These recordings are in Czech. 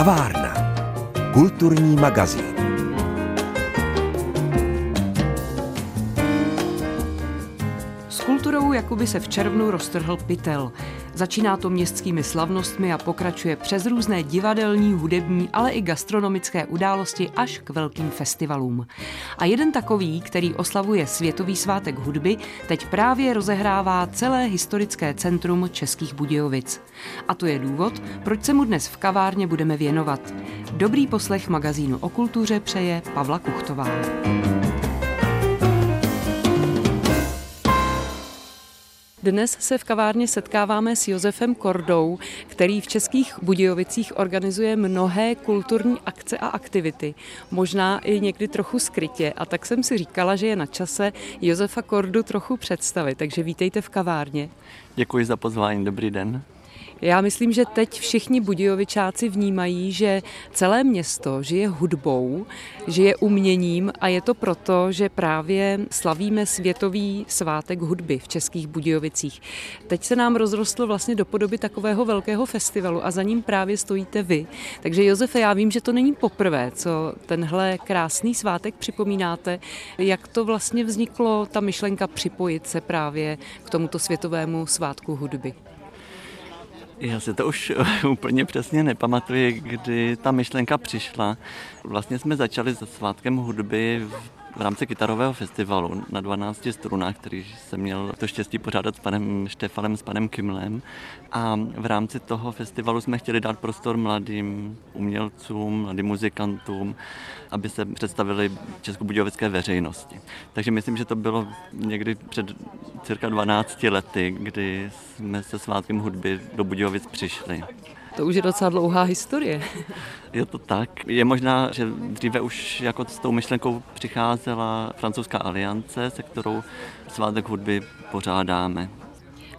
Kavárna. Kulturní magazín. S kulturou jakoby se v červnu roztrhl pytel. Začíná to městskými slavnostmi a pokračuje přes různé divadelní, hudební, ale i gastronomické události až k velkým festivalům. A jeden takový, který oslavuje Světový svátek hudby, teď právě rozehrává celé historické centrum Českých Budějovic. A to je důvod, proč se mu dnes v kavárně budeme věnovat. Dobrý poslech magazínu o kultuře přeje Pavla Kuchtová. Dnes se v kavárně setkáváme s Josefem Kordou, který v Českých Budějovicích organizuje mnohé kulturní akce a aktivity, možná i někdy trochu skrytě. A tak jsem si říkala, že je na čase Josefa Kordu trochu představit. Takže vítejte v kavárně. Děkuji za pozvání, dobrý den. Já myslím, že teď všichni budějovičáci vnímají, že celé město žije hudbou, žije uměním a je to proto, že právě slavíme světový svátek hudby v Českých Budějovicích. Teď se nám rozrostlo vlastně do podoby takového velkého festivalu a za ním právě stojíte vy. Takže Josefe, já vím, že to není poprvé, co tenhle krásný svátek připomínáte. Jak to vlastně vzniklo, ta myšlenka připojit se právě k tomuto světovému svátku hudby? Já si to už úplně přesně nepamatuji, kdy ta myšlenka přišla. Vlastně jsme začali se svátkem hudby v rámci kytarového festivalu na 12 strunách, který jsem měl to štěstí pořádat s panem Štefanem, s panem Kimlem. A v rámci toho festivalu jsme chtěli dát prostor mladým umělcům, mladým muzikantům, aby se představili českobudějovické veřejnosti. Takže myslím, že to bylo někdy před cirka 12 lety, kdy jsme se svátkem hudby do Budějovic přišli. To už je docela dlouhá historie. Je to tak. Je možná, že dříve už jako s tou myšlenkou přicházela francouzská aliance, se kterou svátek hudby pořádáme.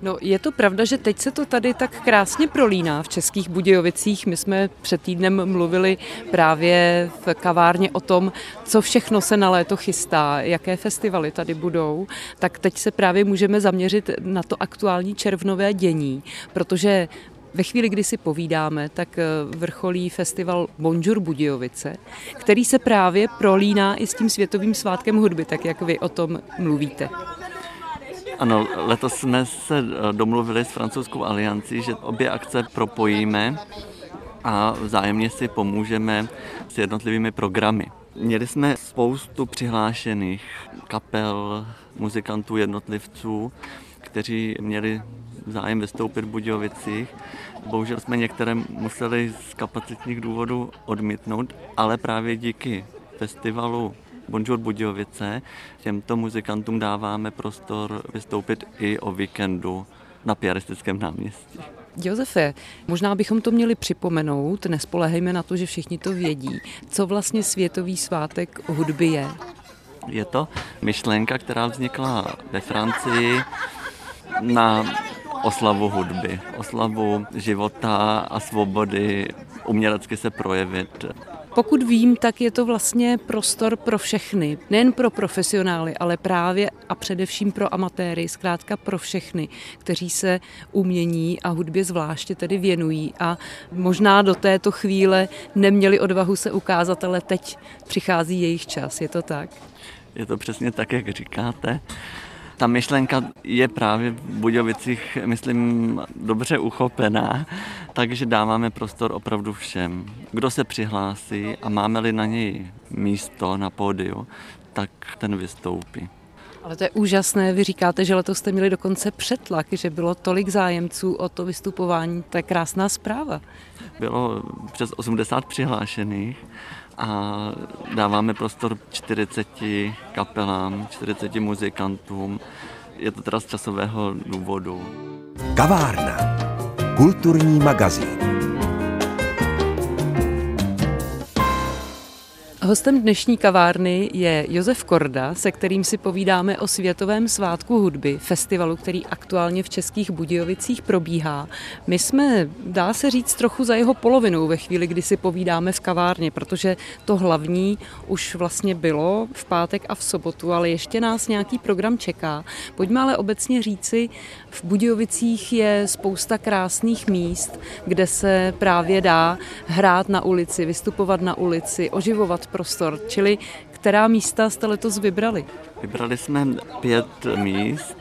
No, je to pravda, že teď se to tady tak krásně prolíná v Českých Budějovicích. My jsme před týdnem mluvili právě v kavárně o tom, co všechno se na léto chystá, jaké festivaly tady budou. Tak teď se právě můžeme zaměřit na to aktuální červnové dění, protože ve chvíli, kdy si povídáme, tak eh, vrcholí festival Bonjour Budějovice, který se právě prolíná i s tím světovým svátkem hudby, tak jak vy o tom mluvíte. Ano, letos jsme se eh, domluvili s francouzskou aliancí, že obě akce propojíme a vzájemně si pomůžeme s jednotlivými programy. Měli jsme spoustu přihlášených kapel, muzikantů, jednotlivců, kteří měli zájem vystoupit v Budějovicích. Bohužel jsme některé museli z kapacitních důvodů odmítnout, ale právě díky festivalu Bonjour Budějovice těmto muzikantům dáváme prostor vystoupit i o víkendu na Piaristickém náměstí. Josefe, možná bychom to měli připomenout, nespolehejme na to, že všichni to vědí. Co vlastně Světový svátek hudby je? Je to myšlenka, která vznikla ve Francii na oslavu hudby, oslavu života a svobody umělecky se projevit. Pokud vím, tak je to vlastně prostor pro všechny, nejen pro profesionály, ale právě a především pro amatéry, zkrátka pro všechny, kteří se umění a hudbě zvláště tedy věnují a možná do této chvíle neměli odvahu se ukázat, ale teď přichází jejich čas, je to tak? Je to přesně tak, jak říkáte ta myšlenka je právě v Budějovicích, myslím, dobře uchopená, takže dáváme prostor opravdu všem. Kdo se přihlásí a máme-li na něj místo na pódiu, tak ten vystoupí. Ale to je úžasné, vy říkáte, že letos jste měli dokonce přetlak, že bylo tolik zájemců o to vystupování, to je krásná zpráva. Bylo přes 80 přihlášených a dáváme prostor 40 kapelám, 40 muzikantům. Je to teda z časového důvodu. Kavárna. Kulturní magazín. Hostem dnešní kavárny je Josef Korda, se kterým si povídáme o Světovém svátku hudby, festivalu, který aktuálně v Českých Budějovicích probíhá. My jsme, dá se říct, trochu za jeho polovinou ve chvíli, kdy si povídáme v kavárně, protože to hlavní už vlastně bylo v pátek a v sobotu, ale ještě nás nějaký program čeká. Pojďme ale obecně říci, v Budějovicích je spousta krásných míst, kde se právě dá hrát na ulici, vystupovat na ulici, oživovat prostor. Čili která místa jste letos vybrali? Vybrali jsme pět míst.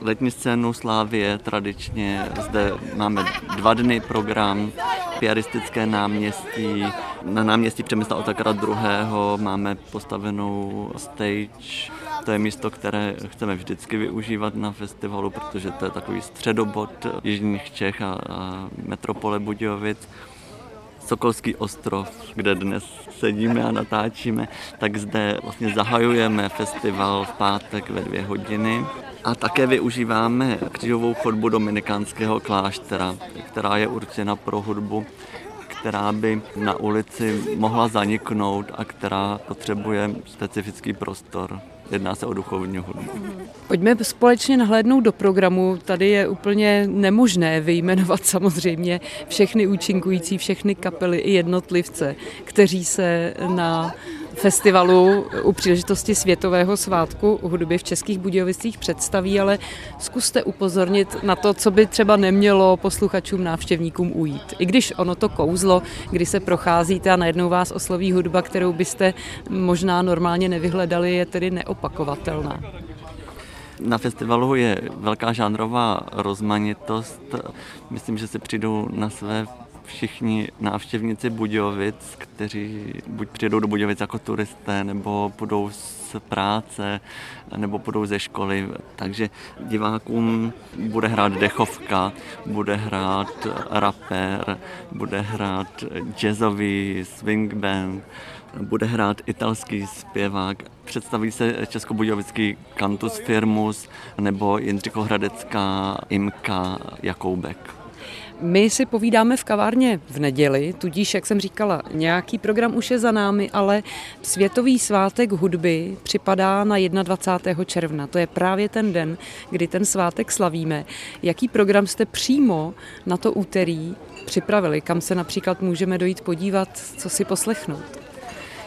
Letní scénu Slávě tradičně, zde máme dva dny program, piaristické náměstí, na náměstí Přemysla Otakara II. máme postavenou stage, to je místo, které chceme vždycky využívat na festivalu, protože to je takový středobod Jižních Čech a, a metropole Budějovic. Sokolský ostrov, kde dnes sedíme a natáčíme, tak zde vlastně zahajujeme festival v pátek ve dvě hodiny. A také využíváme křížovou chodbu Dominikánského kláštera, která je určena pro hudbu, která by na ulici mohla zaniknout a která potřebuje specifický prostor. Jedná se o duchovní hudbu. Pojďme společně nahlédnout do programu. Tady je úplně nemožné vyjmenovat samozřejmě všechny účinkující, všechny kapely i jednotlivce, kteří se na festivalu u příležitosti Světového svátku hudby v Českých Budějovicích představí, ale zkuste upozornit na to, co by třeba nemělo posluchačům, návštěvníkům ujít. I když ono to kouzlo, kdy se procházíte a najednou vás osloví hudba, kterou byste možná normálně nevyhledali, je tedy neopakovatelná. Na festivalu je velká žánrová rozmanitost. Myslím, že si přijdou na své všichni návštěvníci Budějovic, kteří buď přijedou do Budějovic jako turisté, nebo půjdou z práce, nebo půjdou ze školy. Takže divákům bude hrát dechovka, bude hrát rapper, bude hrát jazzový swing band, bude hrát italský zpěvák, představí se Českobudějovický Cantus Firmus nebo Jindřichohradecká Imka Jakoubek. My si povídáme v kavárně v neděli, tudíž, jak jsem říkala, nějaký program už je za námi, ale Světový svátek hudby připadá na 21. června. To je právě ten den, kdy ten svátek slavíme. Jaký program jste přímo na to úterý připravili? Kam se například můžeme dojít podívat, co si poslechnout?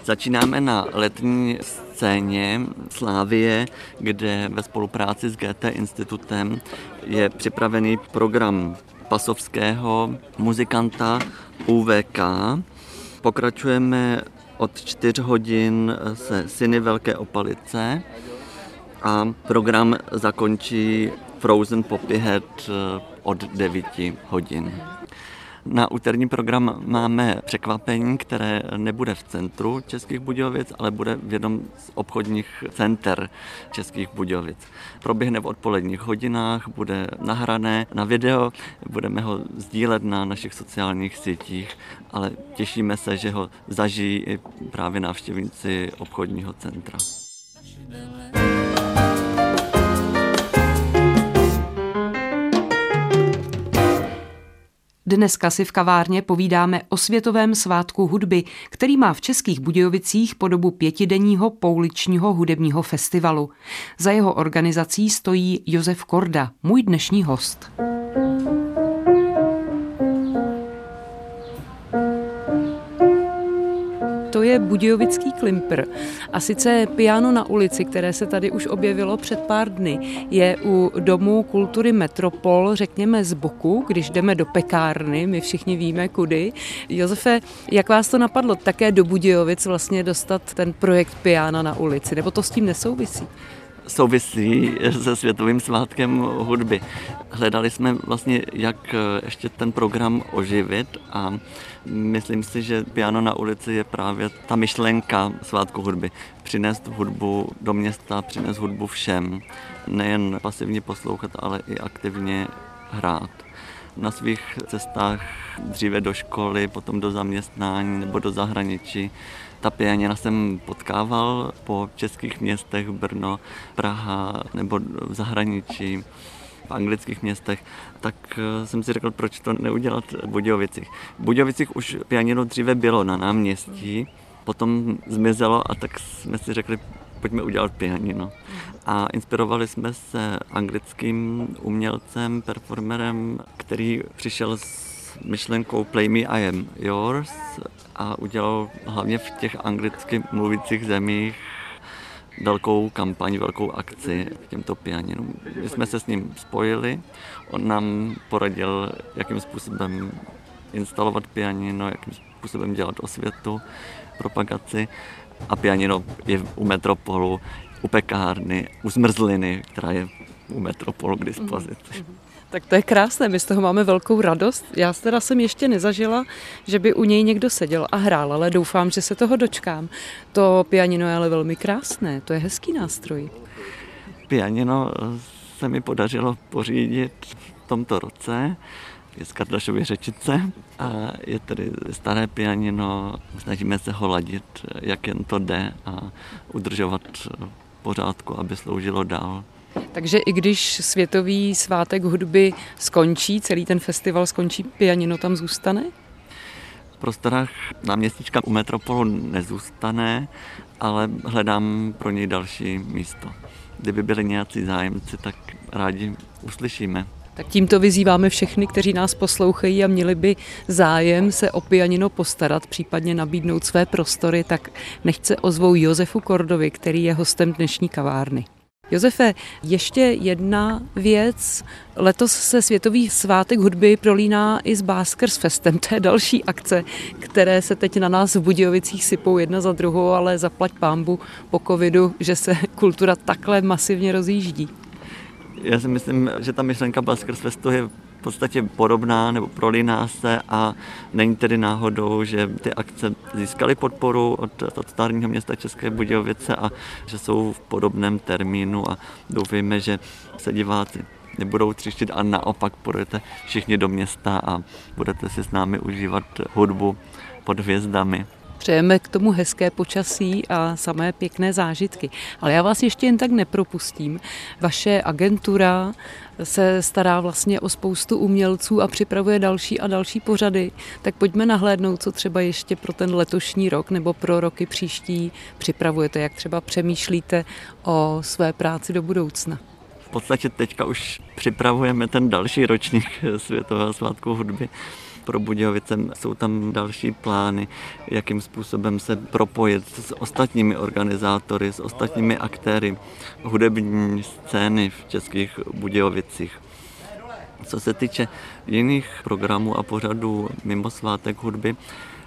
Začínáme na letní scéně Slávie, kde ve spolupráci s GT institutem je připravený program pasovského muzikanta UVK. Pokračujeme od 4 hodin se Syny Velké opalice a program zakončí Frozen Poppyhead eh, od 9 hodin. Na úterní program máme překvapení, které nebude v centru Českých Budějovic, ale bude v jednom z obchodních center Českých Budějovic. Proběhne v odpoledních hodinách, bude nahrané na video, budeme ho sdílet na našich sociálních sítích, ale těšíme se, že ho zažijí i právě návštěvníci obchodního centra. Dneska si v kavárně povídáme o Světovém svátku hudby, který má v Českých Budějovicích podobu pětidenního pouličního hudebního festivalu. Za jeho organizací stojí Josef Korda, můj dnešní host. To je Budějovický Klimper. A sice piano na ulici, které se tady už objevilo před pár dny, je u Domu kultury Metropol, řekněme z boku, když jdeme do pekárny, my všichni víme kudy. Josefe, jak vás to napadlo také do Budějovic vlastně dostat ten projekt piano na ulici, nebo to s tím nesouvisí? Souvisí se Světovým svátkem hudby. Hledali jsme vlastně, jak ještě ten program oživit a myslím si, že piano na ulici je právě ta myšlenka svátku hudby. Přinést hudbu do města, přinést hudbu všem. Nejen pasivně poslouchat, ale i aktivně hrát na svých cestách dříve do školy, potom do zaměstnání nebo do zahraničí ta pianina jsem potkával po českých městech, Brno, Praha nebo v zahraničí v anglických městech, tak eh, jsem si řekl, proč to neudělat v Budějovicích. V Budějovicích už pianino dříve bylo na náměstí, potom zmizelo a tak jsme si řekli, pojďme udělat pianino. A inspirovali jsme se anglickým umělcem, performerem, který přišel myšlenkou Play Me I Am Yours a udělal hlavně v těch anglicky mluvících zemích velkou kampaň, velkou akci k těmto pianinům. My jsme se s ním spojili, on nám poradil, jakým způsobem instalovat pianino, jakým způsobem dělat osvětu, propagaci a pianino je u Metropolu, u pekárny, u zmrzliny, která je u Metropolu k dispozici. Mm-hmm. Tak to je krásné, my z toho máme velkou radost. Já teda jsem ještě nezažila, že by u něj někdo seděl a hrál, ale doufám, že se toho dočkám. To pianino je ale velmi krásné, to je hezký nástroj. Pianino se mi podařilo pořídit v tomto roce je z Kardašovy řečice a je tedy staré pianino. Snažíme se ho ladit, jak jen to jde a udržovat pořádku, aby sloužilo dál. Takže i když Světový svátek hudby skončí, celý ten festival skončí, pianino tam zůstane? V prostorách náměstíčka u Metropolu nezůstane, ale hledám pro něj další místo. Kdyby byli nějací zájemci, tak rádi uslyšíme. Tak tímto vyzýváme všechny, kteří nás poslouchají a měli by zájem se o pianino postarat, případně nabídnout své prostory, tak nechce ozvou Josefu Kordovi, který je hostem dnešní kavárny. Josefe, ještě jedna věc. Letos se Světový svátek hudby prolíná i s Baskers Festem. To je další akce, které se teď na nás v Budějovicích sypou jedna za druhou, ale zaplať pámbu po covidu, že se kultura takhle masivně rozjíždí. Já si myslím, že ta myšlenka Baskers Festu je v podstatě podobná nebo proliná se a není tedy náhodou, že ty akce získaly podporu od statutárního města České Budějovice a že jsou v podobném termínu a doufejme, že se diváci nebudou třištit a naopak půjdete všichni do města a budete si s námi užívat hudbu pod hvězdami. Přejeme k tomu hezké počasí a samé pěkné zážitky. Ale já vás ještě jen tak nepropustím. Vaše agentura se stará vlastně o spoustu umělců a připravuje další a další pořady. Tak pojďme nahlédnout, co třeba ještě pro ten letošní rok nebo pro roky příští připravujete, jak třeba přemýšlíte o své práci do budoucna. V podstatě teďka už připravujeme ten další ročník Světového svátku hudby pro Budějovice. Jsou tam další plány, jakým způsobem se propojit s ostatními organizátory, s ostatními aktéry hudební scény v českých Budějovicích. Co se týče jiných programů a pořadů mimo svátek hudby,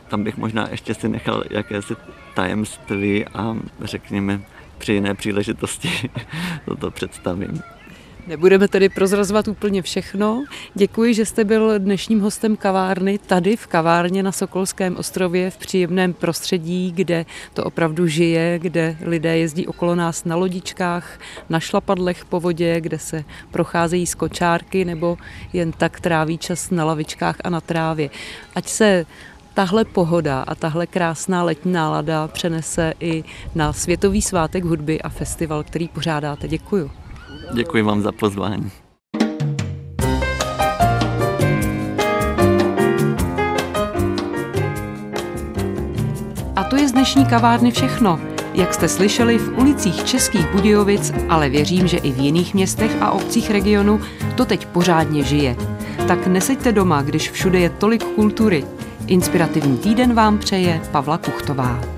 tam bych možná ještě si nechal jakési tajemství a řekněme při jiné příležitosti toto představím. Nebudeme tedy prozrazovat úplně všechno. Děkuji, že jste byl dnešním hostem kavárny tady v kavárně na Sokolském ostrově v příjemném prostředí, kde to opravdu žije, kde lidé jezdí okolo nás na lodičkách, na šlapadlech po vodě, kde se procházejí z kočárky nebo jen tak tráví čas na lavičkách a na trávě. Ať se tahle pohoda a tahle krásná letní nálada přenese i na Světový svátek hudby a festival, který pořádáte. Děkuji. Děkuji vám za pozvání. A to je z dnešní kavárny všechno. Jak jste slyšeli, v ulicích Českých Budějovic, ale věřím, že i v jiných městech a obcích regionu to teď pořádně žije. Tak neseďte doma, když všude je tolik kultury. Inspirativní týden vám přeje Pavla Kuchtová.